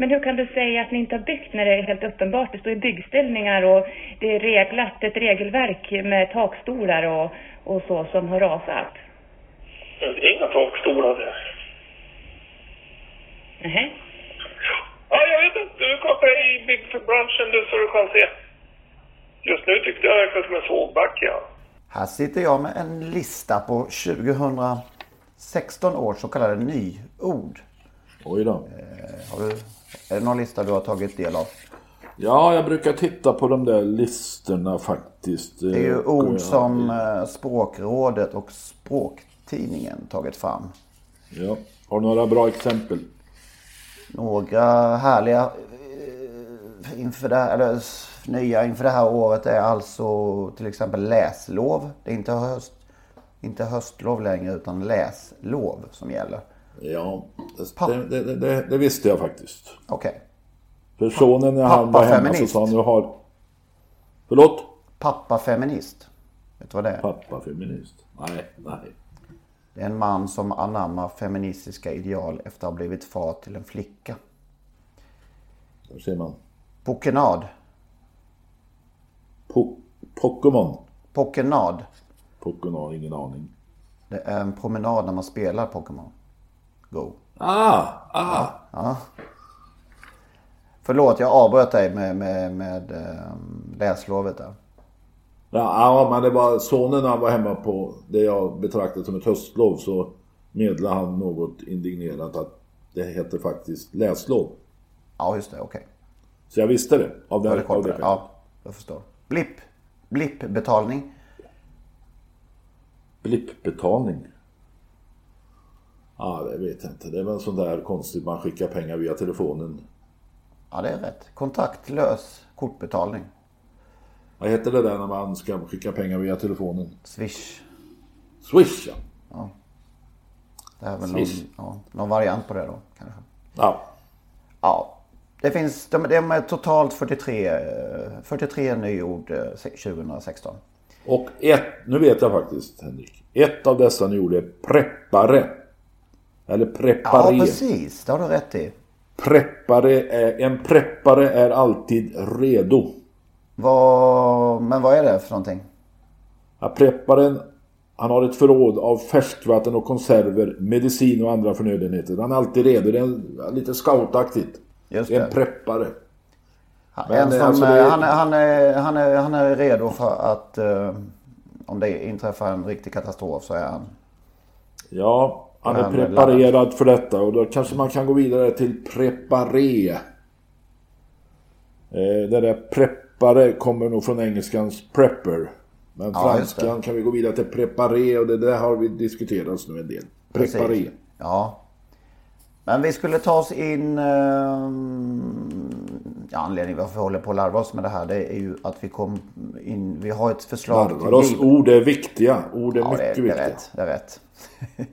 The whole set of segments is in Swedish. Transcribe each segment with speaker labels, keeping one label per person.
Speaker 1: Men hur kan du säga att ni inte har byggt när det är helt uppenbart? Det står ju byggställningar och det är reglat, ett regelverk med takstolar och, och så som har rasat.
Speaker 2: Det är inga takstolar där.
Speaker 1: Nähä?
Speaker 2: Ja, jag vet inte. Du är i byggbranschen du så du kan se. Just nu tyckte jag det verkade som en sågbacke. Ja.
Speaker 3: Här sitter jag med en lista på 2016 års så kallade nyord.
Speaker 4: Oj då.
Speaker 3: Har du, är det någon lista du har tagit del av?
Speaker 4: Ja, jag brukar titta på de där listorna faktiskt.
Speaker 3: Det är ju
Speaker 4: Och,
Speaker 3: ord som eh, Språkrådet och Språktidningen tagit fram.
Speaker 4: Ja. Har du några bra exempel?
Speaker 3: Några härliga eh, inför det här, eller nya inför det här året är alltså till exempel läslov. Det är inte, höst, inte höstlov längre utan läslov som gäller.
Speaker 4: Ja, det, det, det, det visste jag faktiskt.
Speaker 3: Okej.
Speaker 4: För sonen när han var hemma så sa han, nu har... Förlåt?
Speaker 3: Pappa feminist. Vet du vad det är?
Speaker 4: Pappa feminist. Nej, nej.
Speaker 3: Det är en man som anammar feministiska ideal efter att ha blivit far till en flicka.
Speaker 4: Där ser man.
Speaker 3: Pokenad.
Speaker 4: Po Pokémon.
Speaker 3: Pokenad.
Speaker 4: Pokémon, ingen aning.
Speaker 3: Det är en promenad när man spelar Pokémon Go.
Speaker 4: Ah, ah.
Speaker 3: Förlåt, jag avbröt dig med, med, med ehm, läslovet där.
Speaker 4: Ja, ja, men det var sonen när han var hemma på det jag betraktade som ett höstlov så meddelade han något indignerat att det heter faktiskt läslov.
Speaker 3: Ja, just det. Okej.
Speaker 4: Så jag visste det. Av
Speaker 3: Ja, kom
Speaker 4: av
Speaker 3: det Ja, jag förstår. Blipp. Blippbetalning.
Speaker 4: Blippbetalning. Ja, det vet jag inte. Det är väl sånt där konstigt man skickar pengar via telefonen.
Speaker 3: Ja, det är rätt. Kontaktlös kortbetalning.
Speaker 4: Vad heter det där när man ska skicka pengar via telefonen?
Speaker 3: Swish.
Speaker 4: Swish ja.
Speaker 3: Det är väl någon, ja, någon variant på det då kanske.
Speaker 4: ja.
Speaker 3: Ja. Det finns, de, de är totalt 43, eh, 43 nyord eh, 2016.
Speaker 4: Och ett, nu vet jag faktiskt Henrik. Ett av dessa nyord är preppare. Eller
Speaker 3: Ja,
Speaker 4: preparé.
Speaker 3: precis. Det har du rätt i.
Speaker 4: preppare är, en preppare är alltid redo.
Speaker 3: Vad, men vad är det för någonting?
Speaker 4: Ja, prepparen han har ett förråd av färskvatten och konserver, medicin och andra förnödenheter. Han är alltid redo. Det är en, lite scoutaktigt.
Speaker 3: Just
Speaker 4: Det en preppare. Men,
Speaker 3: som,
Speaker 4: alltså,
Speaker 3: eh,
Speaker 4: det-
Speaker 3: han, är, han, är, han, är, han är redo för att eh, om det inträffar en riktig katastrof så är han...
Speaker 4: Ja, han är
Speaker 3: är
Speaker 4: preparerad för detta och då kanske man kan gå vidare till preparé. Eh, det där preppare kommer nog från engelskans prepper. Men
Speaker 3: Ja, det.
Speaker 4: franskan kan vi gå vidare till preparé och det där har vi diskuterat nu en del. Preparé.
Speaker 3: Precis. Ja. Men vi skulle ta oss in... Eh, ja, anledningen varför vi håller på att larva oss med det här det är ju att vi kom in... Vi har ett förslag
Speaker 4: Larvar oss. Ord är viktiga. Ord är
Speaker 3: Ja, det,
Speaker 4: mycket
Speaker 3: är- det
Speaker 4: viktiga.
Speaker 3: är rätt. Det är rätt.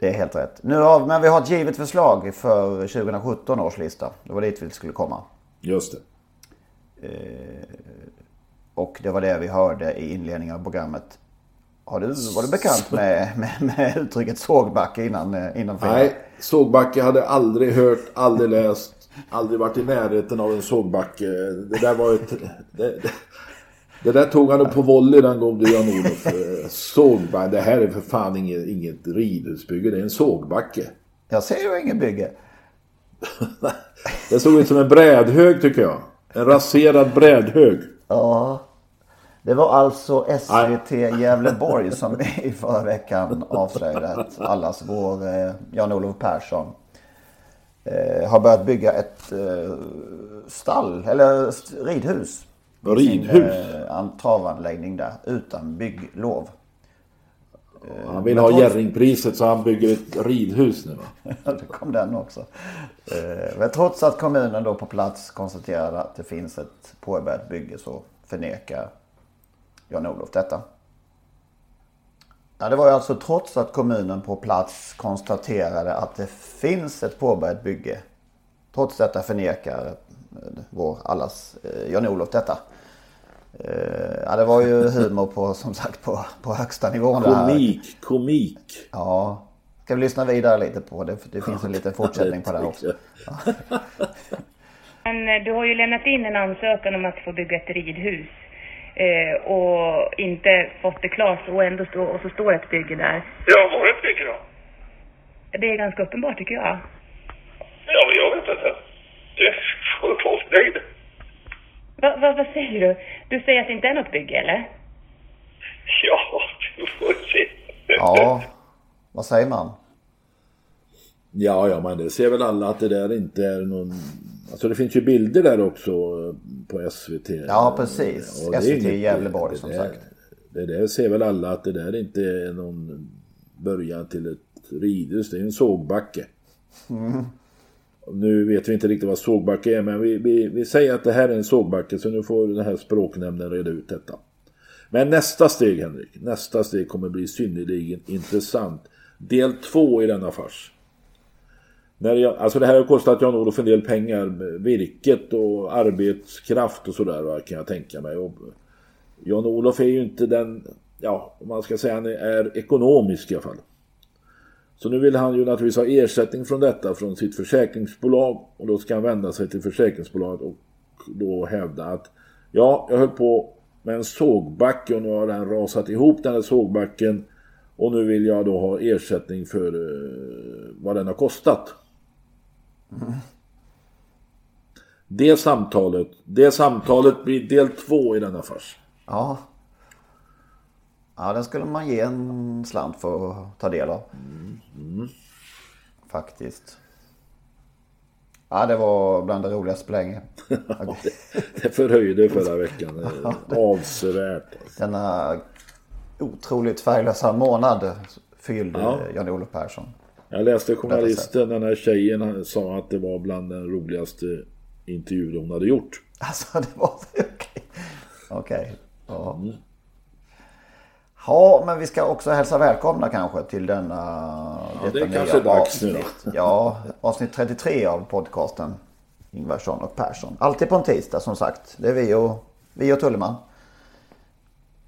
Speaker 3: det är helt rätt. Nu har, men vi har ett givet förslag för 2017 års lista. Det var dit vi skulle komma.
Speaker 4: Just det.
Speaker 3: Och det var det vi hörde i inledningen av programmet. Har du, var du bekant med, med, med uttrycket sågbacke innan, eh, innan?
Speaker 4: Nej, sågbacke hade aldrig hört, aldrig läst, aldrig varit i närheten av en sågbacke. Det där var ett... Det, det, det där tog han upp på volley den gode Jan-Olof. Eh, Sågbacke, det här är för fan inget, inget ridhusbygge, det är en sågbacke.
Speaker 3: Jag ser ju ingen bygge.
Speaker 4: Det såg ut som en brädhög tycker jag. En raserad brädhög.
Speaker 3: Ja. Det var alltså SVT Gävleborg som i förra veckan avslöjade att allas vår eh, Jan-Olof Persson eh, har börjat bygga ett eh, stall, eller st- ridhus. sin, eh, an- travanläggning där utan bygglov.
Speaker 4: Han vill ha Jerringpriset så han bygger ett ridhus nu va?
Speaker 3: det kom den också. Eh, Men trots att kommunen då på plats konstaterade att det finns ett påbörjat bygge så förnekar Jan-Olof detta. Ja, det var ju alltså trots att kommunen på plats konstaterade att det finns ett påbörjat bygge. Trots detta förnekar eh, vår allas eh, Jan-Olof detta. Eh, Ja, det var ju humor på, som sagt, på, på högsta nivån. där.
Speaker 4: Komik, komik.
Speaker 3: Ja. Ska vi lyssna vidare lite på det? Det finns en liten fortsättning på det här också.
Speaker 1: Men eh, du har ju lämnat in en ansökan om att få bygga ett ridhus. Eh, och inte fått det klart och ändå stå, och så står ett bygge där.
Speaker 2: Ja, var det ett bygge då?
Speaker 1: Det är ganska uppenbart tycker jag.
Speaker 2: Ja, jag vet inte. Det.
Speaker 1: Va, va, vad säger du? Du säger att det inte är något bygge eller?
Speaker 2: Ja, du får se.
Speaker 3: Ja, vad säger man?
Speaker 4: Ja, ja, men det ser väl alla att det där inte är någon... Alltså det finns ju bilder där också eh, på SVT.
Speaker 3: Ja, precis.
Speaker 4: Och det är
Speaker 3: SVT
Speaker 4: inget-
Speaker 3: Gävleborg, som
Speaker 4: där,
Speaker 3: sagt.
Speaker 4: Det där ser väl alla att det där inte är någon början till ett ridhus. Det är ju en sågbacke.
Speaker 3: Mm.
Speaker 4: Nu vet vi inte riktigt vad sågbacke är, men vi, vi, vi säger att det här är en sågbacke. Så nu får den här språknämnden reda ut detta. Men nästa steg, Henrik. Nästa steg kommer bli synnerligen intressant. Del två i denna fars. När jag, alltså det här har kostat Jan-Olof en del pengar. Virket och arbetskraft och sådär kan jag tänka mig. Jan-Olof är ju inte den, ja om man ska säga han är ekonomisk i alla fall. Så nu vill han ju naturligtvis ha ersättning från detta från sitt försäkringsbolag. Och då ska han vända sig till försäkringsbolaget och då hävda att ja, jag höll på med en sågbacke och nu har den rasat ihop den här sågbacken. Och nu vill jag då ha ersättning för eh, vad den har kostat. Det samtalet, det samtalet blir del två i denna fars.
Speaker 3: Ja. Ja, den skulle man ge en slant för att ta del av. Faktiskt. Ja, det var bland det roligaste på länge.
Speaker 4: Det förhöjde förra veckan avsevärt.
Speaker 3: Denna otroligt färglösa månad fyllde
Speaker 4: Ja.
Speaker 3: Jan-Olof Persson.
Speaker 4: Jag läste journalisten, den här tjejen, sa att det var bland den roligaste intervjun hon hade gjort.
Speaker 3: Alltså det var okej. Okej. Ja. Ja, men vi ska också hälsa välkomna kanske till denna...
Speaker 4: Ja, det är kanske dags nu då.
Speaker 3: avsnitt. Ja, avsnitt 33 av podcasten Ingvarsson och Persson. Alltid på en tisdag som sagt. Det är vi och, vi och Tulleman.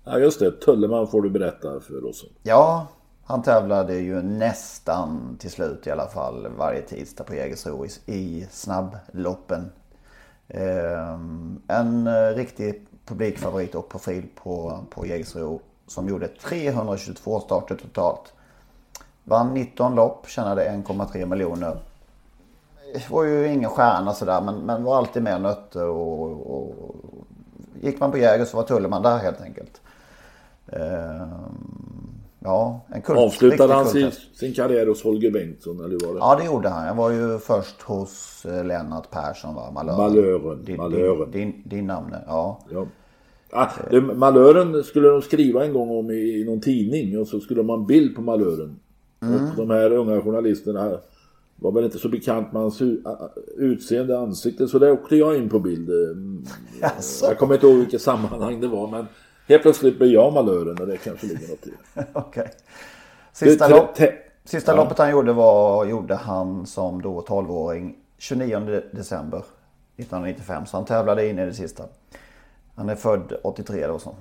Speaker 4: Ja just det, Tulleman får du berätta för oss.
Speaker 3: Ja, han tävlade ju nästan till slut i alla fall varje tisdag på Jägersro i, i snabbloppen. Ehm, en eh, riktig publikfavorit och profil på, på Jägersro som gjorde 322 starter totalt. Vann 19 lopp, tjänade 1,3 miljoner. Var ju ingen stjärna sådär men, men var alltid med och nötte och, och gick man på Jäger så var Tulleman där helt enkelt. Ehm, ja, en kult,
Speaker 4: Avslutade han sin, sin karriär hos Holger Bengtsson eller hur var det?
Speaker 3: Ja det gjorde han. Jag var ju först hos eh, Lennart Persson va? Malören.
Speaker 4: Malören,
Speaker 3: Din,
Speaker 4: Malören.
Speaker 3: Din, din, din namn ja.
Speaker 4: Ja. Ah, det, malören skulle de skriva en gång om i, i någon tidning och så skulle de ha en bild på malören. Och de här unga journalisterna var väl inte så bekant med hans utseende ansikte så där åkte jag in på bild. Mm,
Speaker 3: Jaså?
Speaker 4: Jag kommer inte ihåg vilket sammanhang det var men helt plötsligt blev jag malören och det kanske ligger något i det.
Speaker 3: Okej. Sista,
Speaker 4: Det-
Speaker 3: lopp, sista
Speaker 4: ja.
Speaker 3: loppet han gjorde var, gjorde han som då 12-åring 29 december 1995. Så han tävlade in i det sista. Han är född 83 då som,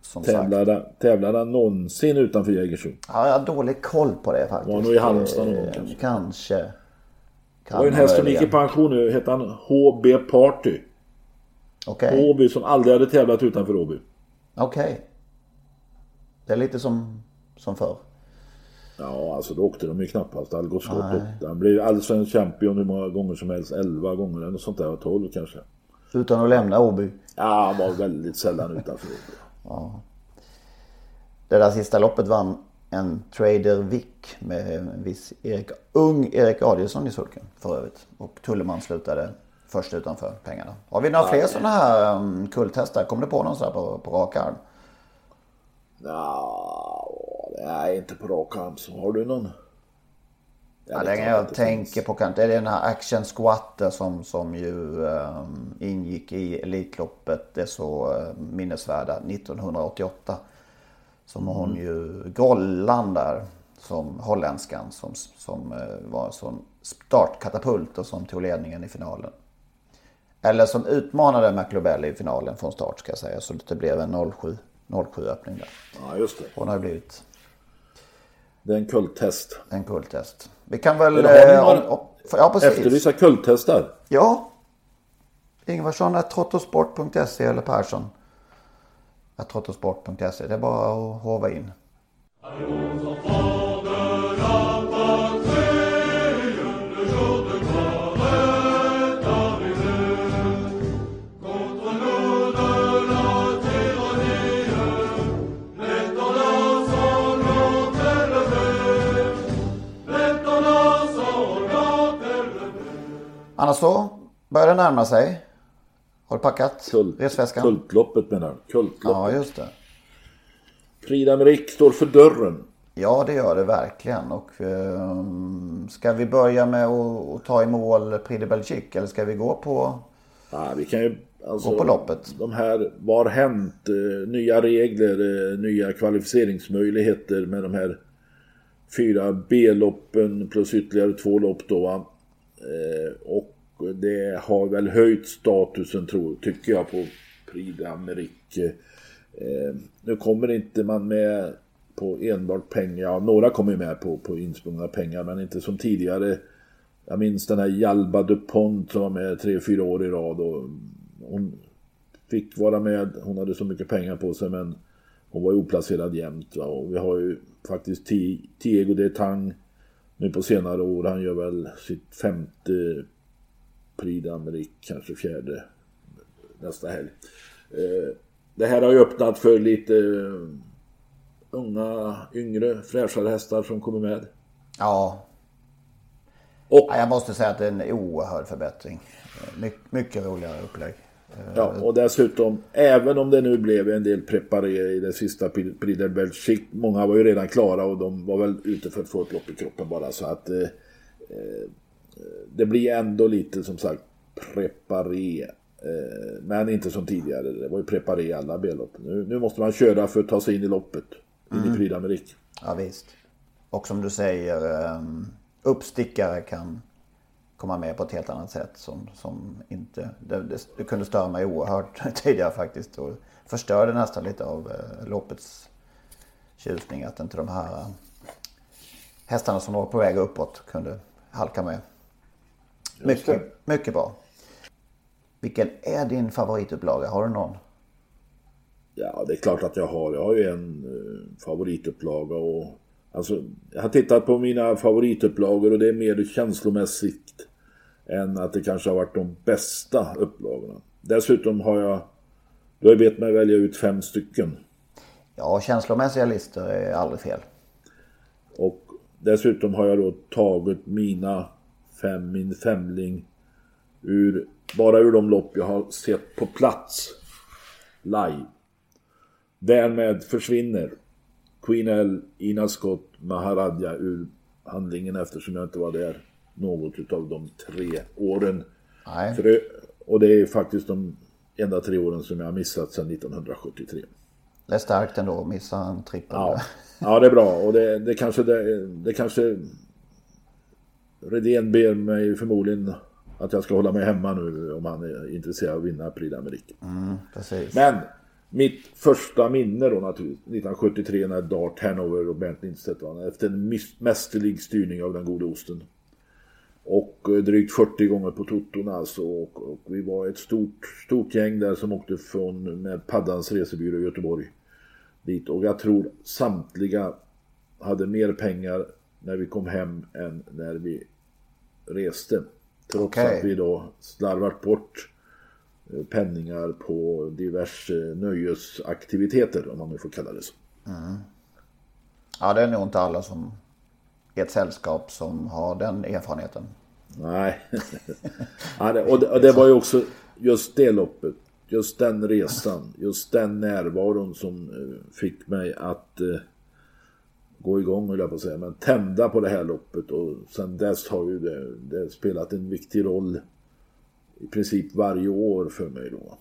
Speaker 3: som sagt.
Speaker 4: Tävlade, tävlade han någonsin utanför Jägersro?
Speaker 3: Ja, jag har dålig koll på det faktiskt.
Speaker 4: Var nog i Halmstad någon gång
Speaker 3: Eh,
Speaker 4: kanske.
Speaker 3: Kanske.
Speaker 4: Det
Speaker 3: Kan
Speaker 4: var ju en häst som gick i pension nu, hette han HB Party.
Speaker 3: Okej.
Speaker 4: Åby som aldrig hade tävlat utanför Åby.
Speaker 3: Okej. Det är lite som, som förr.
Speaker 4: Ja, alltså då åkte de ju knappast Algot Scott. Han blev allsvensk champion hur många gånger som helst. 11 gånger eller något sånt där. 12 kanske.
Speaker 3: Utan att lämna Åby.
Speaker 4: Ja, han var väldigt sällan utanför Åby.
Speaker 3: Ja. Det där sista loppet vann en Trader Vic med en viss Erik, ung Erik Adielsson i sulken för övrigt. Och Tulleman slutade först utanför pengarna. Har vi några fler sådana här um? Kommer du på någon sån här på, på rak arm?
Speaker 4: Nej inte på rak arm. Så har du någon?
Speaker 3: Ja, den jag tänker på det är den här Action Squatter som, som ju um, ingick i Elitloppet, det så uh, minnesvärda 1988. Som hon ju, Gollan där, som holländskan som, som uh, var en sån startkatapult och som tog ledningen i finalen. Eller som utmanade McLobell i finalen från start ska jag säga. Så det blev en 07, 07 öppning där.
Speaker 4: Ja, just det.
Speaker 3: Hon har blivit
Speaker 4: Det är en kulttest.
Speaker 3: en kulttest. Vi kan väl... Eh, om- om- ja, precis.
Speaker 4: Efterlysa kulttestar.
Speaker 3: Ja. Ingvarsson trottosport.se eller Persson. trottosport.se. Det är bara att hova in. Börjar närma sig. Har du packat
Speaker 4: Kult,
Speaker 3: resväskan?
Speaker 4: kultloppet menar du? Kultloppet.
Speaker 3: Ja, just det.
Speaker 4: Prix d'Amérique står för dörren.
Speaker 3: Ja, det gör det verkligen. Och, ehm, ska vi börja med att, att ta i mål Prix de Belgique eller ska vi gå på...
Speaker 4: Ja, vi kan ju, alltså,
Speaker 3: Gå på loppet.
Speaker 4: De här, vad har hänt? Eh, nya regler, eh, nya kvalificeringsmöjligheter med de här fyra B-loppen plus ytterligare två lopp då va? Eh, och det har väl höjt statusen tror, tycker jag på Prix d'Amérique. Eh, nu kommer inte man med på enbart pengar, ja några kommer ju med på, på insprungna pengar men inte som tidigare. Jag minns den här Jalba DuPont som var med tre, fyra år i rad och hon fick vara med, hon hade så mycket pengar på sig men hon var ju oplacerad jämt. Va? Och vi har ju faktiskt Tiego de Tang nu på senare år, han gör väl sitt femte Prix d'Amérique, kanske fjärde nästa helg. Eh, det här har ju öppnat för lite eh, unga, yngre, fräschare hästar som kommer med.
Speaker 3: Ja,
Speaker 4: Och,
Speaker 3: ja, jag måste säga att det är en oerhörd förbättring. My, mycket roligare upplägg.
Speaker 4: ja, och dessutom, även om det nu blev en del preparé i det sista Prix de Belgique, många var ju redan klara och de var väl ute för att få ett lopp i kroppen bara så att eh, eh, det blir ändå lite som sagt preparé. Eh, men inte som tidigare, det var ju preparé i alla B-lopp. Nu, nu måste man köra för att ta sig in i loppet, in i Prix d'Amérique.
Speaker 3: Ja, visst. Och som du säger, ehm, uppstickare kan komma med på ett helt annat sätt. Som, som inte, det, det, det kunde störa mig oerhört tidigare faktiskt. Och förstörde nästan lite av eh, loppets tjusning. Att inte de här eh, hästarna som var på väg uppåt kunde halka med. Mycket, mycket bra. Vilken är din favoritupplaga? Har du någon?
Speaker 4: Ja, det är klart att jag har. Jag har ju en eh, favoritupplaga och alltså, jag har tittat på mina favoritupplagor och det är mer känslomässigt än att det kanske har varit de bästa upplagorna. Dessutom har jag, du har bett mig välja ut fem stycken.
Speaker 3: Ja, känslomässiga listor är aldrig fel.
Speaker 4: Och dessutom har jag då tagit mina fem, min femling ur, bara ur de lopp jag har sett på plats. Live. Därmed försvinner Queen L, Ina Scott, Maharadja ur handlingen eftersom jag inte var där något utav de tre åren. Det, och det är faktiskt de enda tre åren som jag har missat sedan 1973.
Speaker 3: Det är starkt ändå att missa en trippel.
Speaker 4: Ja, ja det är bra och det, det kanske det, det kanske Redén ber mig förmodligen att jag ska hålla mig hemma nu om han är intresserad av att vinna Prix d'Amérique.
Speaker 3: Precis.
Speaker 4: Men mitt första minne då naturligtvis 1973 när Dart Hanover och Bernt Lindstedt vann efter en mästerlig styrning av den gode osten. Och eh, drygt 40 gånger på toton alltså och, och vi var ett stort, stort gäng där som åkte från med Paddans resebyrå i Göteborg dit och jag tror samtliga hade mer pengar när vi kom hem än när vi reste. Trots
Speaker 3: Okej.
Speaker 4: att vi då slarvat bort eh, penningar på diverse nöjesaktiviteter om man nu får kalla det så.
Speaker 3: Ja, det är nog inte alla som i ett sällskap som har den erfarenheten.
Speaker 4: Nej. ja, det, och, det, och det var ju också just det loppet, just den resan, just den närvaron som eh, fick mig att eh, gå igång, höll jag på att säga, men tända på det här loppet och sen dess har ju det, det spelat en viktig roll i princip varje år för mig då.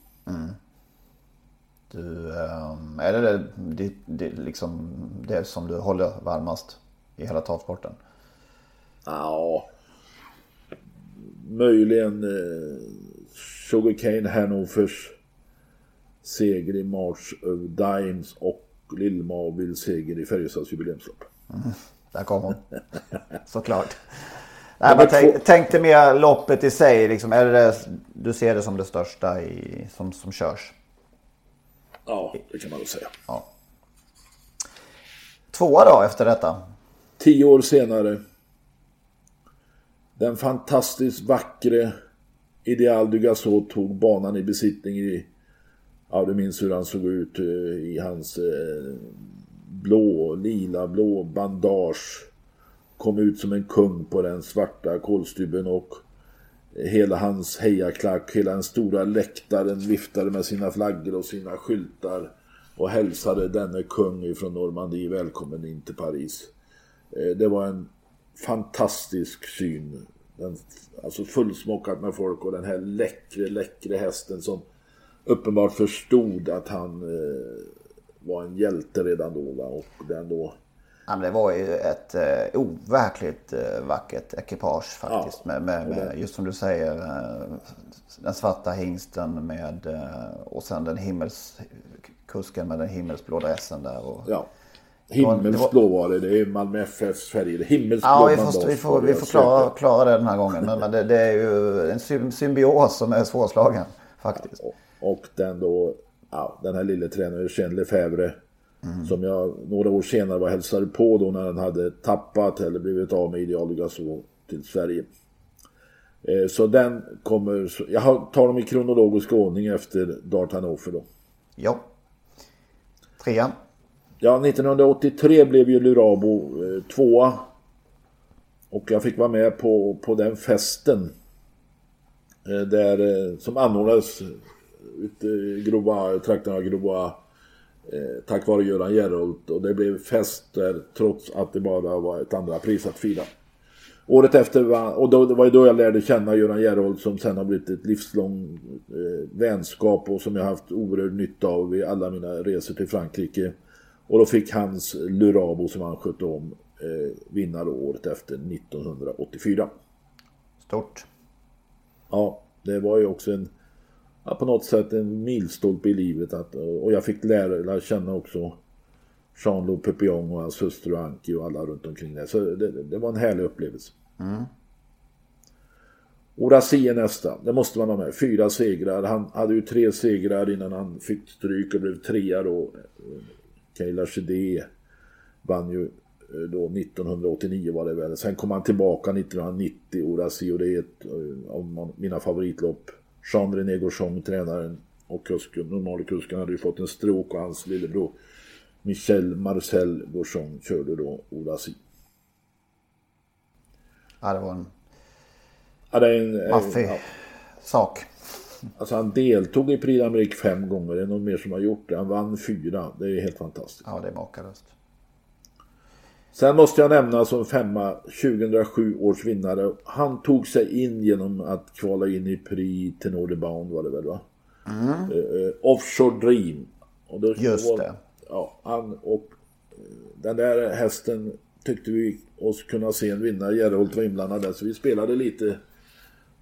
Speaker 3: Du, ehm, är det det, det, det, liksom det som du håller varmast i hela travsporten?
Speaker 4: Ja, möjligen eh, Sugarcane Hannovers seger i March of Dimes och Lill-Mabils seger i Färjestads jubileumslopp.
Speaker 3: Där kom hon. Såklart. Nej, men tänk, tänkte mer loppet i sig. Liksom, är det du ser det som det största i, som, som körs?
Speaker 4: Ja, det kan man väl säga.
Speaker 3: Tvåa då efter detta?
Speaker 4: Tio år senare. Den fantastiskt vackre Ideal du Gasot tog banan i besittning i... Ja, du minns hur han såg ut eh, i hans eh, blå, lila, blå bandage. Kom ut som en kung på den svarta kolstybben och hela hans hejaklack, hela den stora läktaren viftade med sina flaggor och sina skyltar och hälsade denne kung från Normandie välkommen in till Paris. Eh, det var en fantastisk syn. Den, alltså fullsmockat med folk och den här läckre, läckre hästen som uppenbart förstod att han eh, var en hjälte redan då. Va? Och den då
Speaker 3: Ja, det var ju ett eh, overkligt eh, vackert ekipage faktiskt.
Speaker 4: Ja.
Speaker 3: Med, med, med, just som du säger, eh, den svarta hingsten med och sen den himmels, kusken med den himmelsblå dressen där. Och,
Speaker 4: Ja. Himmelsblå var det, det är Malmö FFs färger. Himmelsblå
Speaker 3: Ja, vi får, vi
Speaker 4: var
Speaker 3: får, vi får klara, klara det den här gången. Men, men det, det är ju en sym- symbios som är svårslagen faktiskt.
Speaker 4: Och- Och den då, ja, den här lille tränaren Eugène Lefebvre. Som jag några år senare var hälsade på då när han hade tappat eller blivit av med Ideal Gasol till Sverige. Eh, Så den kommer, så- jag tar dem i kronologisk ordning efter Dart Hannover då.
Speaker 3: Ja. Trean.
Speaker 4: Ja, 1983 blev ju Lurabo eh, tvåa. Och jag fick vara med på, på den festen. Eh, där, eh, som anordnades ute i Grova, trakten av Grova. Eh, tack vare Göran Gerholt. Och det blev fest där trots att det bara var ett andra pris att fira. Året efter och då, det var ju då jag lärde känna Göran Gerholt som sen har blivit ett livslång eh, vänskap och som jag haft oerhörd nytta av vid alla mina resor till Frankrike. Och då fick hans Lurabo som han skötte om eh, vinna då året efter 1984.
Speaker 3: Stort.
Speaker 4: Ja, det var ju också en på något sätt en milstolpe i livet att, och jag fick lära, lära känna också Jean-Loup Pepillon och hans hustru Anki och alla runt omkring det. Så det, det var en härlig upplevelse. Orasie nästa, det måste man ha med. Fyra segrar. Han hade ju tre segrar innan han fick stryk och blev trea då. Kayla Chedé vann ju eh, då 1989 var det väl. Sen kom han tillbaka 1990, Orasie och det är ett eh, av mina favoritlopp. Jean-René Gauchon, tränaren och kusken, normalkusken hade ju fått en stroke och hans lillebror Michel Marcel Gauchon körde då Orasie.
Speaker 3: Ja, det var en
Speaker 4: Ja, det är en, en,
Speaker 3: maffig
Speaker 4: ja.
Speaker 3: sak.
Speaker 4: Alltså han deltog i Prix d'Amérique fem gånger. Det är någon mer som har gjort det. Han vann fyra. Det är helt fantastiskt.
Speaker 3: Ja, det är makalöst.
Speaker 4: Sen måste jag nämna som femma 2007 års vinnare. Han tog sig in genom att kvala in i Prix Tenor de Bound var det väl va? Eh, eh, Offshore Dream. Och då
Speaker 3: Just
Speaker 4: var-
Speaker 3: det.
Speaker 4: Ja, han och eh, den där hästen tyckte vi oss kunna se en vinnare. Gerholt var inblandad där så vi spelade lite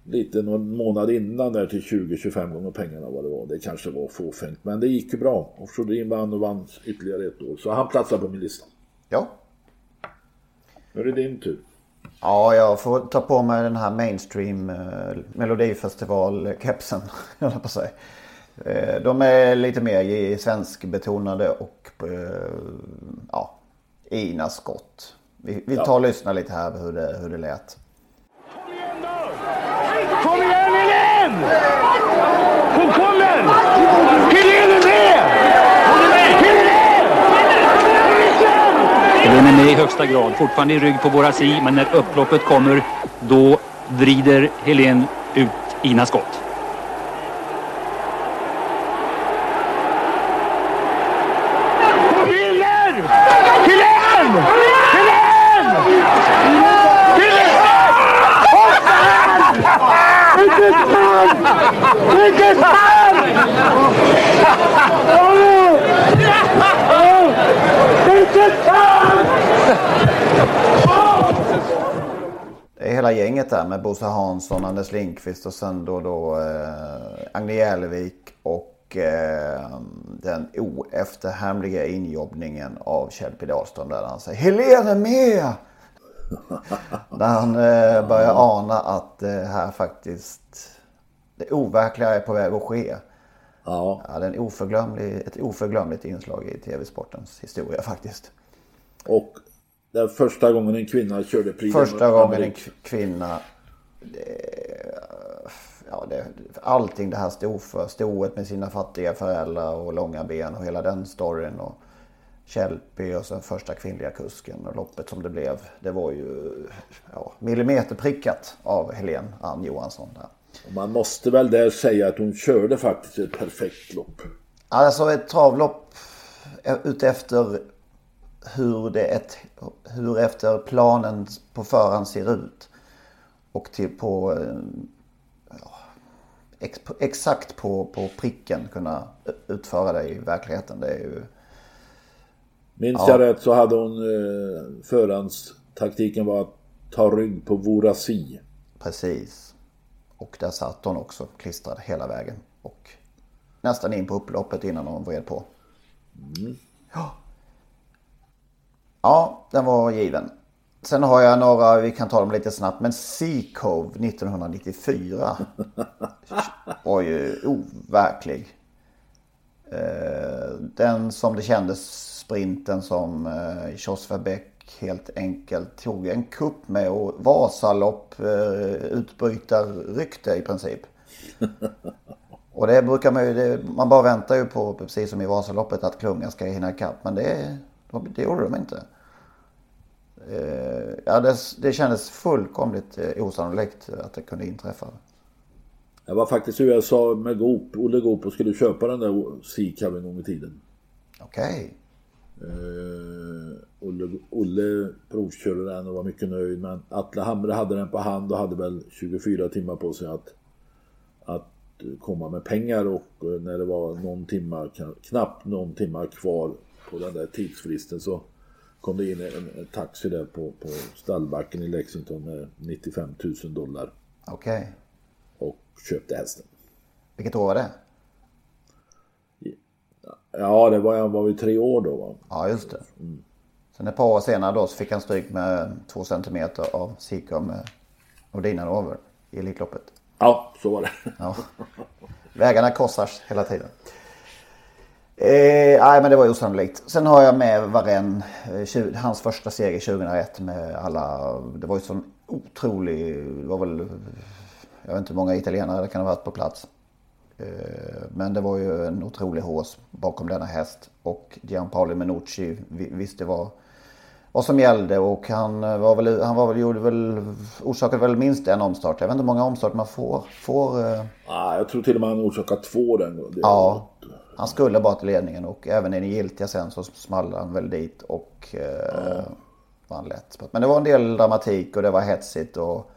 Speaker 4: lite någon månad innan där till 20-25 gånger pengarna vad det var. Det kanske var fåfängt men det gick ju bra. Offshore Dream vann och vann ytterligare ett år. Så han platsar på min lista.
Speaker 3: Ja.
Speaker 4: Nu är det din tur.
Speaker 3: Ja, jag får ta på mig den här mainstream eh, melodifestival-kepsen. jag på. Eh, De är lite mer i svenskbetonade och eh, ja, Ina Scott. Vi, vi tar och lyssnar lite här hur det, hur det lät.
Speaker 5: Kom igen Helene! Hon kommer! Helene är med!
Speaker 6: Den är med i högsta grad, fortfarande i rygg på Borasi, men när upploppet kommer då vrider Helen ut Ina skott.
Speaker 5: Hon vinner! Helene! Helene! Helene! Vilket fan! Vilket fan! Åh! Åh! Vilket fan!
Speaker 3: Det är hela gänget där med Bosse Hansson, Anders Lindqvist och sen då, då eh, Agne Jälevik och eh, den oefterhärmliga injobbningen av Kjell P Dahlström där han säger Helene med! När han eh, börjar ana att det här faktiskt det overkliga är på väg att ske.
Speaker 4: Ja,
Speaker 3: Ja, det är en oförglömlig, ett oförglömligt inslag i tv-sportens historia faktiskt.
Speaker 4: och den första gången en kvinna körde Prix
Speaker 3: Första gången en kvinna... Ja, det, allting det här stod för. Stoet med sina fattiga föräldrar och långa ben och hela den storyn. Och Kjellby och sen första kvinnliga kusken och loppet som det blev. Det var ju ja, millimeterprickat av Helene Ann Johansson. Där.
Speaker 4: Och Man måste väl där säga att hon körde faktiskt ett perfekt lopp.
Speaker 3: Alltså ett travlopp utefter hur det ett, hur efter planen på förhand ser ut. Och till på eh, ja, ex, exakt på, på pricken kunna utföra det i verkligheten. Det är ju
Speaker 4: Minns jag rätt så hade hon eh, förhandstaktiken var att ta rygg på Vorasi.
Speaker 3: precis. Och där satt hon också klistrad hela vägen. Och nästan in på upploppet innan hon vred på. Ja. Ja, den var given. Sen har jag några, vi kan ta dem lite snabbt, men Sea Cove 1994 var ju overklig. Den som det kändes sprinten som eh, Jos Verbeck helt enkelt tog en kupp med och Vasalopp eh, utbrytarrykte i princip. Och det brukar man ju, det, man bara väntar ju på, precis som i Vasaloppet, att klungan ska hinna ikapp. Men det, det gjorde de inte. Eh, Ja, det, det kändes fullkomligt eh, osannolikt att det kunde inträffa.
Speaker 4: Jag var faktiskt i USA med Goop, Olle Goop och skulle köpa den där Sea en gång i tiden.
Speaker 3: Okej.
Speaker 4: Eh, Olle, Olle provkörde den och var mycket nöjd men Atle Hamre hade den på hand och hade väl 24 timmar på sig att, att komma med pengar och när det var någon timma, knappt någon timma kvar på den där tidsfristen så kom det in en, taxi där på, på stallbacken i Lexington med 95 000 dollar
Speaker 3: Okej.
Speaker 4: och köpte hästen.
Speaker 3: Vilket år var det?
Speaker 4: Ja, det var jag var ju tre år då va.
Speaker 3: Ja, just det. Sen ett par år senare då så fick han stryk med två centimeter av Sika med Nordina över i Elitloppet.
Speaker 4: Ja, så var det.
Speaker 3: Ja. Vägarna korsas hela tiden. Eh, nej men det var osannolikt. Sen har jag med Varen, eh, hans första seger 2001 med alla, det var ju sån otrolig, det var väl, jag vet inte hur många italienare det kan ha varit på plats. Eh, men det var ju en otrolig hås bakom denna häst och Gianpaolo Menucci vi- visste vad, vad som gällde och han var väl, han var väl, gjorde väl, orsakade väl minst en omstart. Jag vet inte hur många omstarter man får. får eh,
Speaker 4: Ja, jag tror till och med han orsakade två den gången.
Speaker 3: Ja, han skulle bara till ledningen och även i den giltiga sen så small han väl dit och eh, vann lätt. Men det var en del dramatik och det var hetsigt och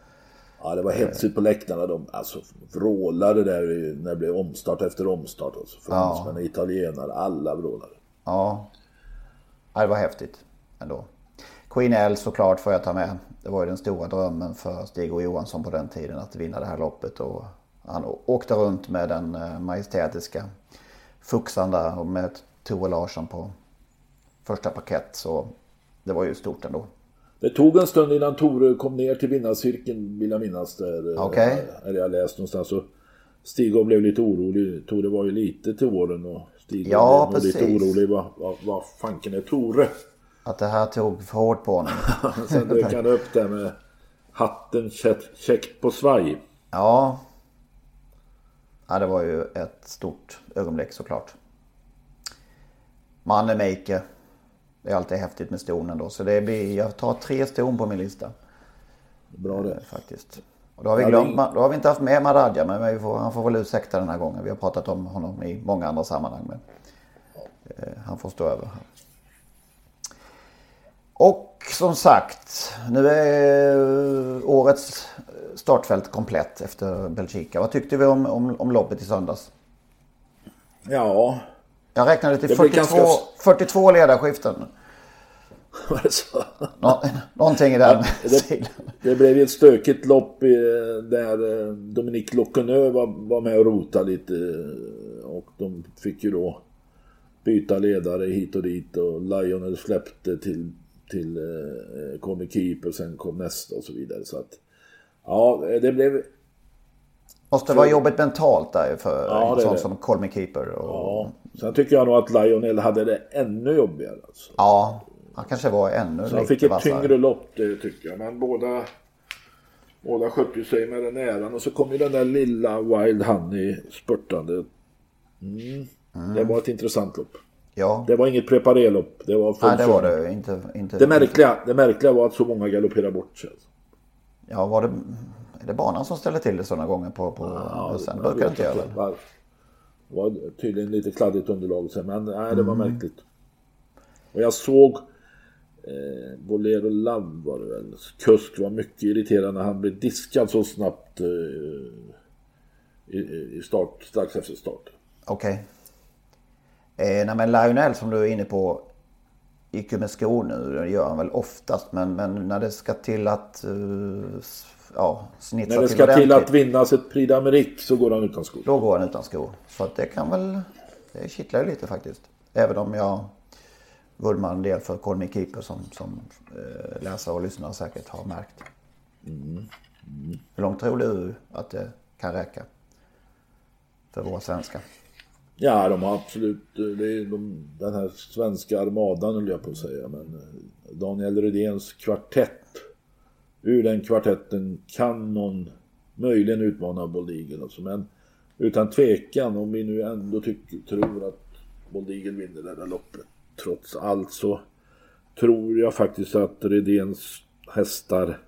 Speaker 4: Ja, det var hetsigt på läktarna. De alltså, vrålade där när det blev omstart efter omstart. Alltså, fransmän, italienare, alla vrålade.
Speaker 3: ja, ja, det var häftigt ändå. Queen L såklart får jag ta med. Det var ju den stora drömmen för Stig och Johansson på den tiden att vinna det här loppet. Och han åkte runt med den eh, majestätiska Fuxan där med Tore Larsson på första parkett. Så det var ju stort ändå.
Speaker 4: Det tog en stund innan Tore kom ner till vinnarcirkeln vill jag minnas. Där, eh,
Speaker 3: Okej.
Speaker 4: Eller jag läst någonstans. Så Stig blev lite orolig. Tore var ju lite till åren och Stig
Speaker 3: Ja,
Speaker 4: blev lite orolig. Vad, vad, vad fanken är Tore?
Speaker 3: Att det här tog för hårt på honom.
Speaker 4: Sen dök han upp där med hatten käckt på svaj.
Speaker 3: Ja. Ja, det var ju ett stort ögonblick såklart. Mannemaker. Det är alltid häftigt med ston ändå. Så det blir, jag tar tre ston på min lista.
Speaker 4: Bra det.
Speaker 3: Faktiskt. Och då har vi glömt, då har vi inte haft med Maradja men vi får, han får väl ursäkta den här gången. Vi har pratat om honom i många andra sammanhang. Men eh, han får stå över. Och som sagt, nu är årets startfält komplett efter Belgica. Vad tyckte vi om, om, om loppet i söndags?
Speaker 4: Ja,
Speaker 3: Jag räknade till
Speaker 4: Det blir
Speaker 3: 42,
Speaker 4: ganska-
Speaker 3: 42 ledarskiften.
Speaker 4: var det så?
Speaker 3: Nå, någonting i den
Speaker 4: det-
Speaker 3: stilen.
Speaker 4: Det blev ju ett stökigt lopp där eh, Dominique Lockenö var, var med och rotade lite. eh, Och de fick ju då byta ledare hit och dit och Lionel släppte till, till eh, kom Keeper, sen kom nästa och så vidare. Så att, ja, det blev...
Speaker 3: Måste vara jobbigt mentalt där för
Speaker 4: Ja,
Speaker 3: en sån som Call Me Keeper. Och,
Speaker 4: Ja, sen tycker jag nog att Lionel hade det ännu jobbigare. Alltså.
Speaker 3: ja, han kanske var ännu
Speaker 4: Så han fick ett
Speaker 3: vassare.
Speaker 4: tyngre lopp det tycker jag. Men båda, båda skötte sig med den äran. Och så kom ju den där lilla Wild Honey spurtande. Mm. Det var ett intressant lopp.
Speaker 3: Ja,
Speaker 4: Det var inget preparé-lopp. Det var
Speaker 3: Nej, det var det inte. inte
Speaker 4: Det märkliga, det märkliga var att så många galopperade bort sig. alltså.
Speaker 3: Ja, var det, är det banan som ställer till det sådana gånger på, på bussen?
Speaker 4: Jag
Speaker 3: Brukar det inte göra det?
Speaker 4: Det var tydligen lite kladdigt underlag sen, men nej, det var
Speaker 3: Mm.
Speaker 4: märkligt. Och jag såg eh, Bolero Love var det väl. Kusk var mycket irriterad när han blev diskad så snabbt eh, i, i start, strax efter start.
Speaker 3: Okej. Eh, nej, men Lionel som du är inne på ju med skor nu. Det gör han väl oftast. Men, men när det ska till att uh, ja, snitsa
Speaker 4: När det
Speaker 3: till
Speaker 4: ska till
Speaker 3: ordentligt,
Speaker 4: att vinnas ett Prix d'Amérique så går han utan skor.
Speaker 3: Då går han utan skor. Så att det kan väl... Det kittlar lite faktiskt. Även om jag vurmar en del för Call Keeper som, som eh, läsare och lyssnare säkert har märkt. Hur långt tror du att det kan räcka? För våra svenskar.
Speaker 4: Ja, de har absolut, det är de, den här svenska armadan höll jag på att säga. Men eh, Daniel Rydéns kvartett. Ur den kvartetten kan någon möjligen utmana Bold Eagle. Alltså. Men utan tvekan, om vi nu ändå tycker, tror att Bold Eagle vinner det där loppet. Trots allt så tror jag faktiskt att Rydéns hästar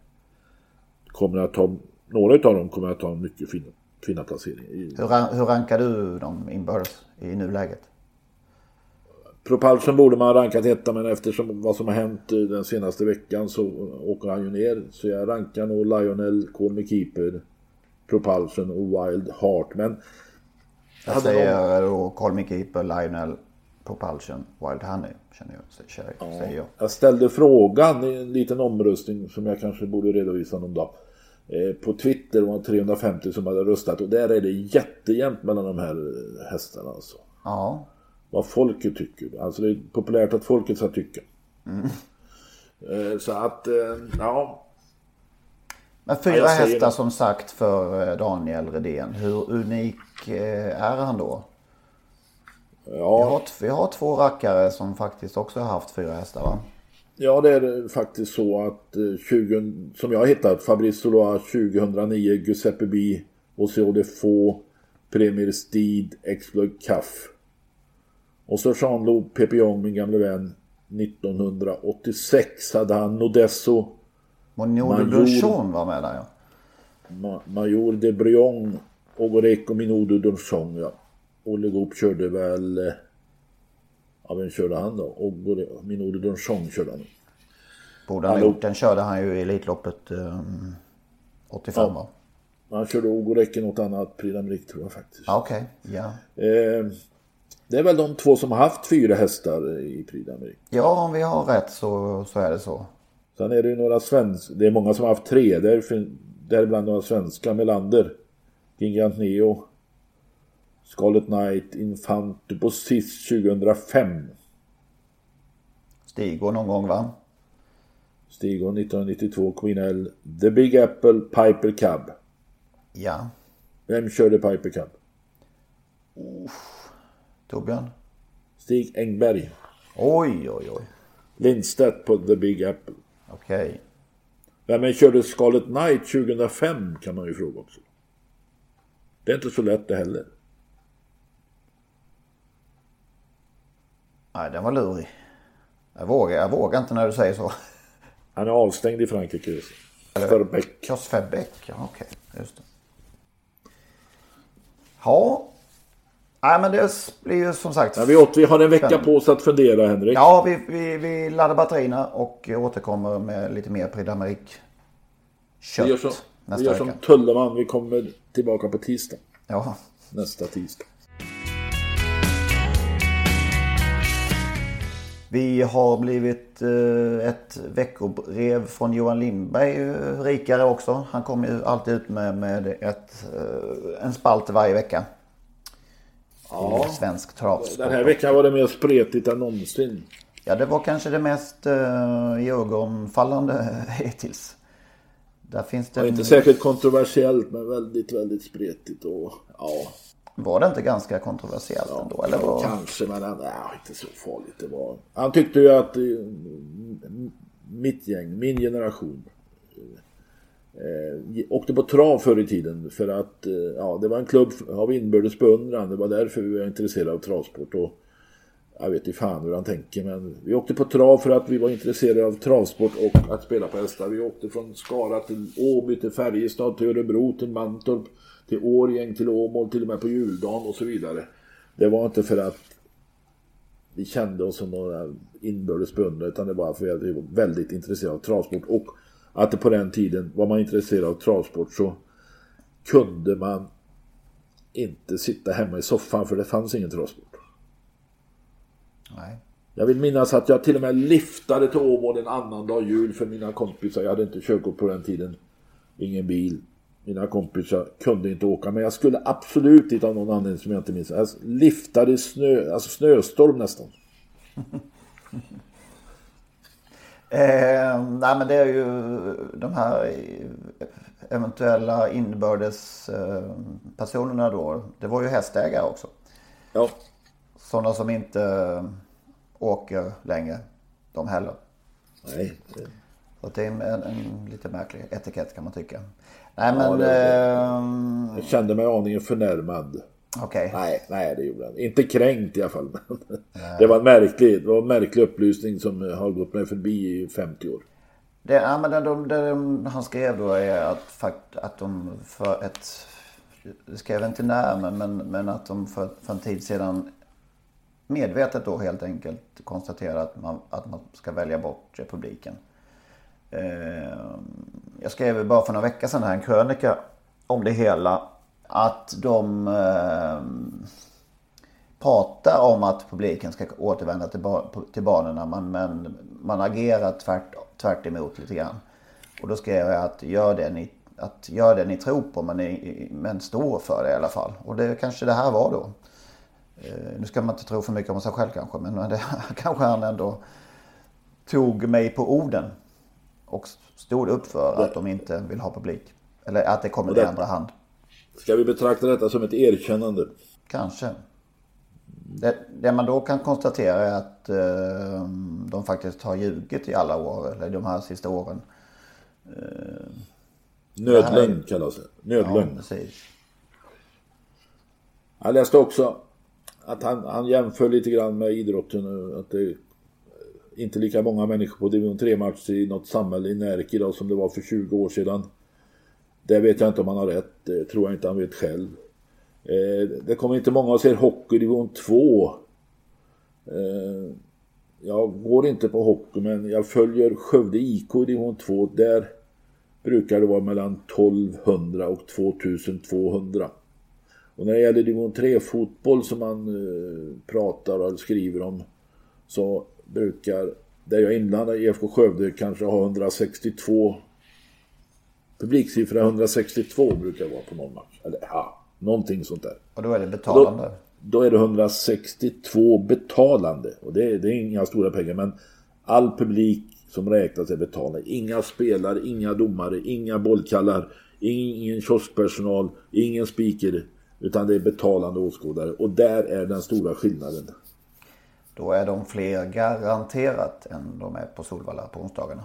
Speaker 4: kommer att ta, några av dem kommer att ta mycket fina, fina placering. I,
Speaker 3: Hur, hur rankar du dem inbördes i nuläget?
Speaker 4: Propulsion borde man ha rankat etta men eftersom vad som har hänt den senaste veckan så åker han ju ner. Så jag rankar nog Lionel, Call Me Keeper, Propulsion och Wild Heart. Men
Speaker 3: Jag
Speaker 4: hade
Speaker 3: säger då Call Me Keeper, Lionel, Propulsion, Wild Honey. Känner jag, säger, säger jag.
Speaker 4: jag ställde frågan i en liten omröstning som jag kanske borde redovisa någon dag. Eh, På Twitter var det 350 som hade röstat och där är det jättejämnt mellan de här hästarna alltså.
Speaker 3: Ja,
Speaker 4: vad folket tycker. Alltså det är populärt att folket ska tycka. Eh, Så att, eh, ja.
Speaker 3: Men fyra hästar
Speaker 4: det.
Speaker 3: som sagt för Daniel Redén. Hur unik är han då? Vi
Speaker 4: Ja,
Speaker 3: har, t- vi har två rackare som faktiskt också har haft fyra hästar va?
Speaker 4: Ja, det är faktiskt så att eh, 20, som jag har hittat, Fabrice Solois 2009, Giuseppe B, Oseo de Faux, Premier Steed, Exploit Caff. Och så Jean-Loup Pepillon, min gamle vän, 1986 hade han Nodesso, Major.
Speaker 3: de Bluchon var med där ja.
Speaker 4: Ma- Major de Brion, Ogoreco Minudo Donchon, ja. Olle Goop körde väl... Ja, vem körde han då? Ogore, Minudo Donchon körde han.
Speaker 3: Borde han ha gjort. Den körde han ju i Elitloppet eh, 85
Speaker 4: Ja.
Speaker 3: va?
Speaker 4: Han körde Ogoreco något annat, Prix d'Amérique tror jag faktiskt.
Speaker 3: Okej. Ja.
Speaker 4: Eh, det är väl de två som har haft fyra hästar i Prix d'Amérique.
Speaker 3: ja, om vi har rätt så, så är det så.
Speaker 4: Sen är det ju några svenska, det är många som har haft tre. Däribland några svenska, Melander, Gingant Neo, Scarlet Knight, Infante på sist 2005.
Speaker 3: Stigå någon gång va?
Speaker 4: Stigå 1992, Queen L, The Big Apple, Piper Cub.
Speaker 3: Ja.
Speaker 4: Vem körde Piper Cub?
Speaker 3: Torbjörn?
Speaker 4: Stig Engberg.
Speaker 3: Oj, oj, oj.
Speaker 4: Lindstedt på The Big Apple.
Speaker 3: Okej.
Speaker 4: Vem är körde Scarlet Knight 2005 kan man ju fråga också. Det är inte så lätt det heller.
Speaker 3: Nej, den var lurig. Jag vågar, jag vågar inte när du säger så.
Speaker 4: Han är avstängd i Frankrike.
Speaker 3: Klas Beck, ja okej. Just det. Ja. Nej men det blir ju som sagt.
Speaker 4: Ja, vi, åt, vi har en vecka på oss att fundera Henrik.
Speaker 3: Ja, vi, vi, vi laddar batterierna och återkommer med lite mer Prix d'Amérique. Kött
Speaker 4: vi gör, som,
Speaker 3: nästa
Speaker 4: vi gör som Tulleman. Vi kommer tillbaka på tisdag.
Speaker 3: Ja.
Speaker 4: Nästa tisdag.
Speaker 3: Vi har blivit eh, ett veckobrev från Johan Lindberg eh, rikare också. Han kommer ju alltid ut med, med ett, eh, en spalt varje vecka.
Speaker 4: Ja.
Speaker 3: I svensk travsport.
Speaker 4: Den här veckan var det mer spretigt än någonsin.
Speaker 3: Ja, det var kanske det mest uh, ögonfallande hittills. Där finns det...
Speaker 4: Är inte särskilt kontroversiellt men väldigt, väldigt spretigt och ja.
Speaker 3: Var det inte ganska kontroversiellt
Speaker 4: ja
Speaker 3: ändå? Eller var...
Speaker 4: Kanske men nej, inte så farligt det var. Han tyckte ju att eh, mitt gäng, min generation eh, åkte på trav förr i tiden för att eh, ja, det var en klubb av inbördes beundran. Det var därför vi var intresserade av travsport. Och, jag vet inte fan hur han tänker men vi åkte på trav för att vi var intresserade av travsport och att spela på hästar. Vi åkte från Skara till Åby till Färjestad till Örebro till Mantorp till Årjäng till Åmål till och med på juldagen och så vidare. Det var inte för att vi kände oss som några inbördes beundrare utan det var för att vi var väldigt intresserade av travsport och att det på den tiden var man intresserad av travsport så kunde man inte sitta hemma i soffan för det fanns ingen travsport.
Speaker 3: Nej.
Speaker 4: Jag vill minnas att jag till och med liftade till Åmål en annan dag jul för mina kompisar. Jag hade inte körkort på den tiden. Ingen bil. Mina kompisar kunde inte åka. Men jag skulle absolut inte av någon anledning som jag inte minns. Jag liftade snö, alltså snöstorm nästan.
Speaker 3: Eh, nej men det är ju de här eventuella inbördes eh, personerna då. Det var ju hästägare också.
Speaker 4: Ja.
Speaker 3: Sådana som inte åker längre. De heller.
Speaker 4: Nej.
Speaker 3: Så det är en, en lite märklig etikett kan man tycka. Nej men...
Speaker 4: Ja, det,
Speaker 3: eh,
Speaker 4: jag kände mig aningen förnärmad.
Speaker 3: Okej. Okay.
Speaker 4: Nej, nej det gjorde han Inte kränkt i alla fall. det var en märklig, det var en märklig upplysning som har gått mig förbi i 50 år.
Speaker 3: Det, ja, men det, det, det, han skrev då är att, fakt, att de för ett... Det skrev inte när men, men, men att de för, för en tid sedan medvetet då helt enkelt konstaterade att man, att man ska välja bort republiken. Eh, jag skrev bara för några veckor sedan här en krönika om det hela. Att de eh, pratar om att publiken ska återvända till, ba till banorna men, men man agerar tvärt, tvärt emot lite grann. Och då skrev jag att gör det ni, att gör det ni tror på men, ni, men står för det i alla fall. Och det kanske det här var då. Eh, nu ska man inte tro för mycket om sig själv kanske men det, kanske han ändå tog mig på orden. Och stod upp för att de inte vill ha publik. Eller att det kommer i andra hand.
Speaker 4: Ska vi betrakta detta som ett erkännande?
Speaker 3: Kanske. Det, det man då kan konstatera är att eh, de faktiskt har ljugit i alla år, eller de här sista åren.
Speaker 4: Eh, Nödlögn kallas det. Nödlögn.
Speaker 3: Ja, precis.
Speaker 4: Jag läste också att han, han jämför lite grann med idrotten. Att det inte lika många människor på division 3-matcher i något samhälle i Närke idag som det var för 20 år sedan. Det vet jag inte om han har rätt. Det tror jag inte han vet själv. Eh, det kommer inte många och ser hockey i division 2. Eh, jag går inte på hockey men jag följer Skövde IK i division 2. Där brukar det vara mellan 1200 och 2200. Och när det gäller division 3 fotboll som man eh, pratar och skriver om så brukar, där jag är inblandad IFK Skövde, kanske ha 162 publiksiffra 162 brukar vara på någon match. Eller ja, någonting sånt där.
Speaker 3: Och då är det betalande?
Speaker 4: Då, då är det 162 betalande. Och det, det är inga stora pengar men all publik som räknas är betalande. Inga spelare, inga domare, inga bollkallar, ingen kioskpersonal, ingen speaker. Utan det är betalande åskådare. Och där är den stora skillnaden.
Speaker 3: Då är de fler garanterat än de är på Solvalla på onsdagarna.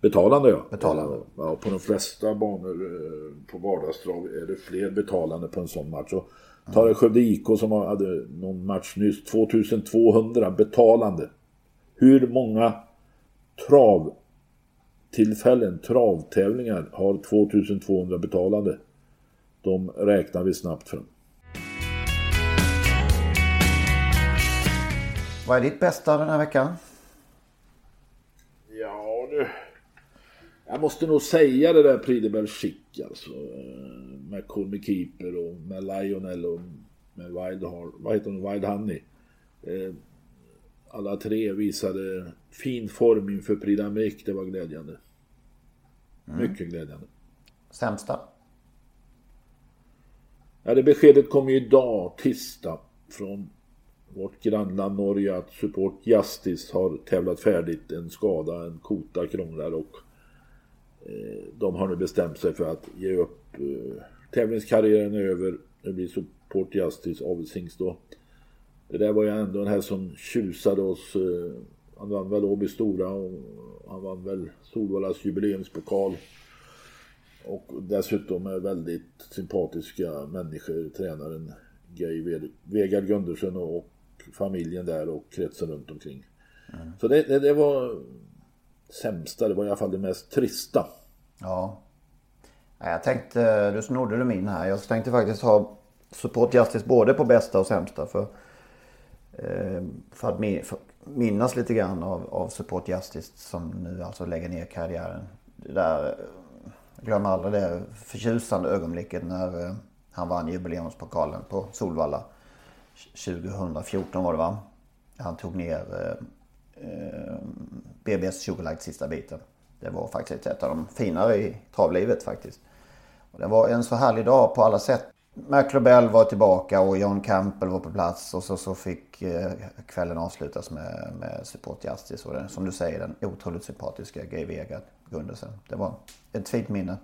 Speaker 4: Betalande ja.
Speaker 3: Betalande.
Speaker 4: Ja, på de flesta banor eh, på vardagstrav är det fler betalande på en sån match. Och tar det Skövde IK som hade någon match nyss, 2200 betalande. Hur många travtillfällen, travtävlingar har 2200 betalande? De räknar vi snabbt fram.
Speaker 3: Vad är ditt bästa den här veckan?
Speaker 4: Ja du. Jag måste nog säga det där Prix de Belgique alltså. Med Colmy Keeper och med Lionel och med Wild, vad heter hon? Wild Honey. Eh, Alla tre visade fin form inför Prix d'Amérique. Det var glädjande. Mycket glädjande.
Speaker 3: Sämsta?
Speaker 4: Ja, det beskedet kom ju idag, tisdag, från vårt grannland Norge att Support Justice har tävlat färdigt. En skada, en kota krånglar och eh, de har nu bestämt sig för att ge upp. Eh, tävlingskarriären är över. Nu blir Support Justice Avelsings då. Det där var ju ändå den här som tjusade oss. Eh, han vann väl Åby Stora och han vann väl Solvallas jubileumspokal. Och dessutom är väldigt sympatiska människor, tränaren Gay Vegard Gundersen och familjen där och kretsen runt omkring. Så det, det, det var sämsta, det var i alla fall det mest trista.
Speaker 3: Ja. Jag tänkte, du snodde du min här. Jag tänkte faktiskt ha Support Justice både på bästa och sämsta. För, eh, för att min- för minnas lite grann av, av Support Justice som nu alltså lägger ner karriären. Det där, jag glömmer aldrig det förtjusande ögonblicket när eh, han vann jubileumspokalen på Solvalla. 2014 var det va? Han tog ner eh, eh, BBS Sugarlight sista biten. Det var faktiskt ett av de finare i travlivet faktiskt. Och det var en så härlig dag på alla sätt. McLobell var tillbaka och John Campbell var på plats och så, så fick eh, kvällen avslutas med, med Support Justice och den, som du säger den otroligt sympatiska Gay Vegard Gundersen. Det var ett fint minne.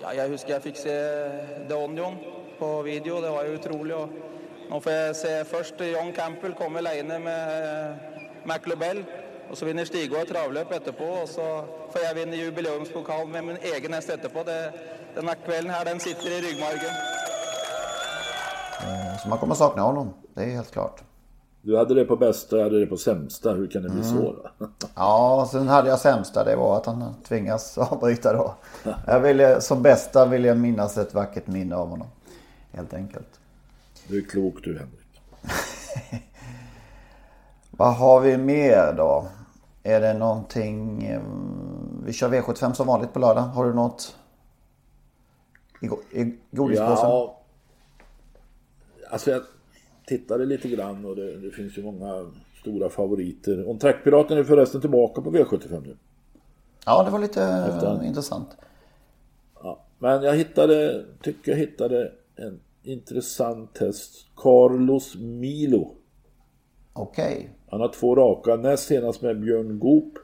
Speaker 7: Ja, jag huskar jag fick se The Onion på video. Det var ju otroligt. Och nå får jeg se først John Campbell komme alene med McLobell. Og så vinner Stigå et travløp etterpå. Og så får jeg vinne jubileumspokalen med min egen hest etterpå. Det, denne kvelden her, den sitter i ryggmargen.
Speaker 3: Eh, Så man kommer sakna honom. Det är helt klart.
Speaker 4: Du hade det på bästa, jag hade det på sämsta. Hur kan det bli så? Då?
Speaker 3: Ja, sen hade jag sämsta. Det var att han tvingas avbryta då. Jag ville, som bästa vill jag minnas ett vackert minne av honom. Helt enkelt.
Speaker 4: Du är klok du Henrik.
Speaker 3: Vad har vi mer då? Är det någonting... eh, Vi kör V75 som vanligt på lördag. Har du något i, go- i godispåsen?
Speaker 4: Ja, alltså jag tittade lite grann och det, det finns ju många stora favoriter. Om Trackpiraten är förresten tillbaka på V75 nu.
Speaker 3: Ja, det var lite
Speaker 4: Efter-
Speaker 3: intressant.
Speaker 4: Ja, men jag hittade, tycker jag hittade en intressant häst. Carlos Milo.
Speaker 3: Okej.
Speaker 4: Han har två raka, näst senast med Björn Goop.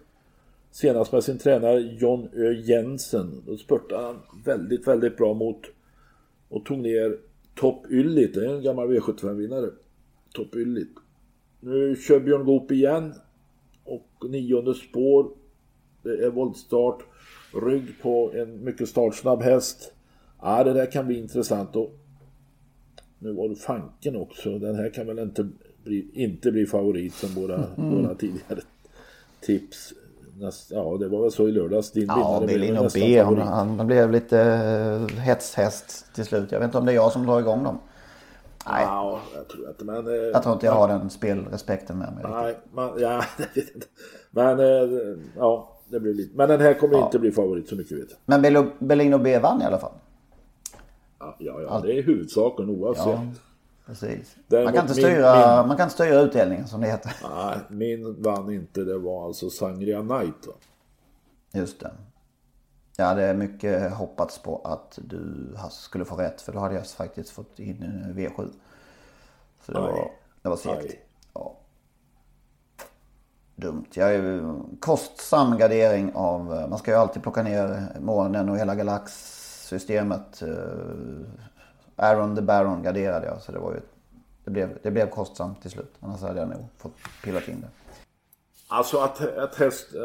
Speaker 4: Senast med sin tränare John Ö Jensen. Då spurtade han väldigt, väldigt bra mot och tog ner Top Yllit. Det är en gammal V75-vinnare. Top Yllit. Nu kör Björn Goop igen. Och nionde spår. Det är voltstart. Rygg på en mycket startsnabb häst. Ja, det där kan bli intressant. Och nu var det Fanken också. Den här kan väl inte bli, inte bli favorit som våra, våra tidigare tips. Näst, ja, det var väl så i lördags. Din
Speaker 3: Ja,
Speaker 4: nästan
Speaker 3: B. Han,
Speaker 4: favorit.
Speaker 3: han blev lite eh, hetshäst till slut. Jag vet inte om det är jag som drar igång dem. Nej,
Speaker 4: Ja, jag tror inte. Men, eh,
Speaker 3: jag tror inte jag har den spelrespekten med mig.
Speaker 4: Nej, man, ja. Men eh, ja, det blir lite. Men den här kommer inte bli favorit så mycket vet jag.
Speaker 3: Men Bellino B vann i alla fall.
Speaker 4: Ja, ja, ja det är huvudsaken oavsett.
Speaker 3: Ja. Precis.
Speaker 4: Däremot
Speaker 3: Man kan, inte styra,
Speaker 4: min-
Speaker 3: man kan inte styra utdelningen som det heter.
Speaker 4: Nej, min vann inte. Det var alltså Sangria Knight. Va?
Speaker 3: Just det. Jag hade mycket hoppats på att du skulle få rätt för då hade jag faktiskt fått in en V7. Så det
Speaker 4: Aj.
Speaker 3: var, det var segt. Ja. Dumt. Jag är kostsam gardering av, man ska ju alltid plocka ner månen och hela galaxsystemet. Eh, Aaron the Baron garderade jag så det var ju, det blev, det blev kostsamt till slut. Annars hade jag nog fått pillat in det.
Speaker 4: Alltså att, att häst... eh,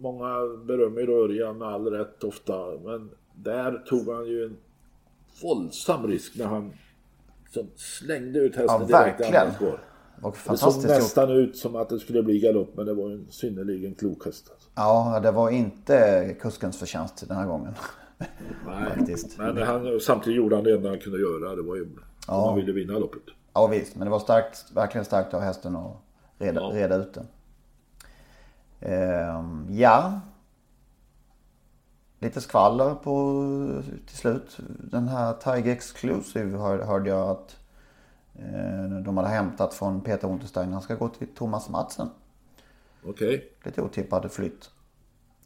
Speaker 4: Många berömmer ju Örjan med all rätt ofta. Men där tog han ju en våldsam risk när han som slängde ut hästen
Speaker 3: Ja,
Speaker 4: direkt i
Speaker 3: verkligen.
Speaker 4: andra spår.
Speaker 3: Och
Speaker 4: Det såg nästan ut som att det skulle bli galopp men det var en synnerligen klok häst. Alltså.
Speaker 3: Ja, det var inte kuskens förtjänst den här gången.
Speaker 4: Nej,
Speaker 3: Faktiskt.
Speaker 4: men han, samtidigt gjorde han det enda han kunde göra. Det var ju om han ville vinna loppet.
Speaker 3: Ja visst, men det var starkt, verkligen starkt av hästen att reda,
Speaker 4: Ja.
Speaker 3: reda ut den. Ehm, ja. Lite skvaller på till slut. Den här Tiger Exclusive hör, hörde jag att eh, de hade hämtat från Peter Unterstein. Han ska gå till Thomas Matsen.
Speaker 4: Okej.
Speaker 3: Lite otippad flytt.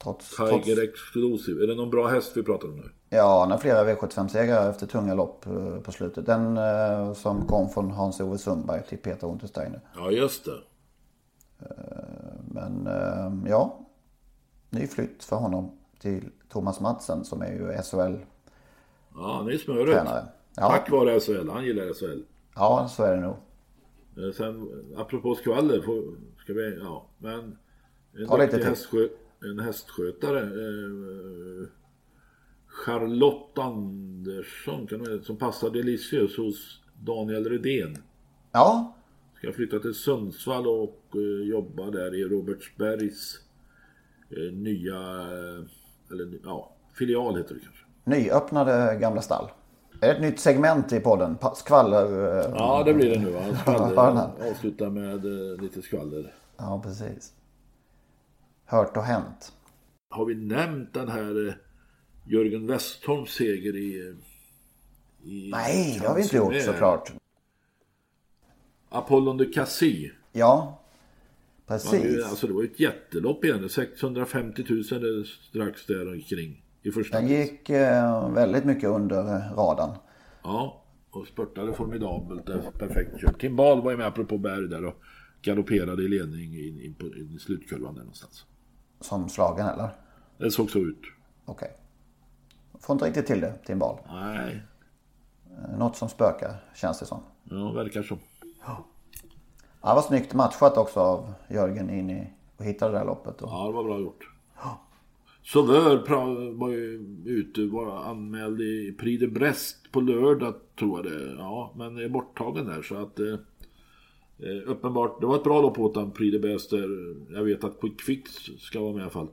Speaker 3: Trots,
Speaker 4: Tiger
Speaker 3: trots,
Speaker 4: Exclusive. Är det någon bra häst vi pratar om nu?
Speaker 3: ja, han har flera V75-segrar efter tunga lopp eh, på slutet. Den eh, som kom från Hans-Ove Sundberg till Peter Untersteiner.
Speaker 4: Ja, just det.
Speaker 3: Men eh, ja, ny flytt för honom till Thomas Madsen som är ju SHL-tränare.
Speaker 4: Ja, han är smöret.
Speaker 3: Ja.
Speaker 4: Tack vare SHL. Han gillar SHL.
Speaker 3: Ja, så är det nog.
Speaker 4: Eh, Sen, apropå skvaller, får, ska vi, ja, men en,
Speaker 3: Ta lite till.
Speaker 4: hästskö, en hästskötare, eh, Charlotte Andersson, kan man, som passar Delicious hos Daniel Redén.
Speaker 3: Ja,
Speaker 4: Ska flytta till Sundsvall och eh, jobba där i Robertsbergs eh, nya, eller ja, filial heter det kanske.
Speaker 3: nyöppnade gamla stall. Är det ett nytt segment i podden? Skvaller? eh,
Speaker 4: Ja, det blir det nu va. Skvaller,
Speaker 3: Hörnan.
Speaker 4: avsluta med eh, lite skvaller.
Speaker 3: Ja, precis. Hört och hänt.
Speaker 4: Har vi nämnt den här eh, Jörgen Westholms seger i... eh, i
Speaker 3: Nej, det har vi inte gjort
Speaker 4: med
Speaker 3: såklart.
Speaker 4: Apollon de Cassis.
Speaker 3: Ja,
Speaker 4: Man,
Speaker 3: precis.
Speaker 4: alltså det var ett jättelopp igen. 650 000 eller strax där omkring. I första
Speaker 3: Den gick eh, väldigt mycket under eh, radarn.
Speaker 4: Ja, och spurtade formidabelt. där. Perfekt kört. Timbal var ju med apropå Berg där och galopperade i ledning in, in på in i slutkurvan där någonstans.
Speaker 3: Som slagen eller?
Speaker 4: Det såg så ut.
Speaker 3: Okej. Får inte riktigt till det, Timbal.
Speaker 4: Nej,
Speaker 3: Eh, Något som spökar, känns det som.
Speaker 4: ja, verkar så.
Speaker 3: Ja, det var snyggt matchat också av Jörgen in i och hitta det där loppet. Och,
Speaker 4: Ja, det var bra gjort. Sauveur pra- var ju ute, var anmäld i Prix de Brest på lördag tror jag det Ja, men är borttagen där så att eh, uppenbart, det var ett bra lopp åt Brest där jag vet att Quick Fix ska vara med i alla fall.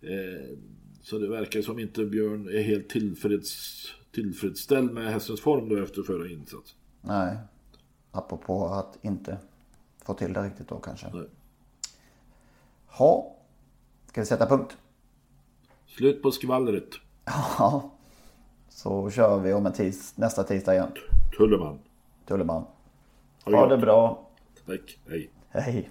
Speaker 4: Eh, så det verkar som inte Björn är helt tillfreds, tillfredsställd med hästens form då efter förra insats.
Speaker 3: Nej. Apropå att inte få till det riktigt då kanske.
Speaker 4: Nej.
Speaker 3: Ha. Ska vi sätta punkt?
Speaker 4: Slut på skvallret.
Speaker 3: Ja. Så kör vi om en tis, nästa tisdag igen.
Speaker 4: Tulleman.
Speaker 3: Tulleman.
Speaker 4: Ha det
Speaker 3: Ha det bra.
Speaker 4: Tack, hej.
Speaker 3: Hej.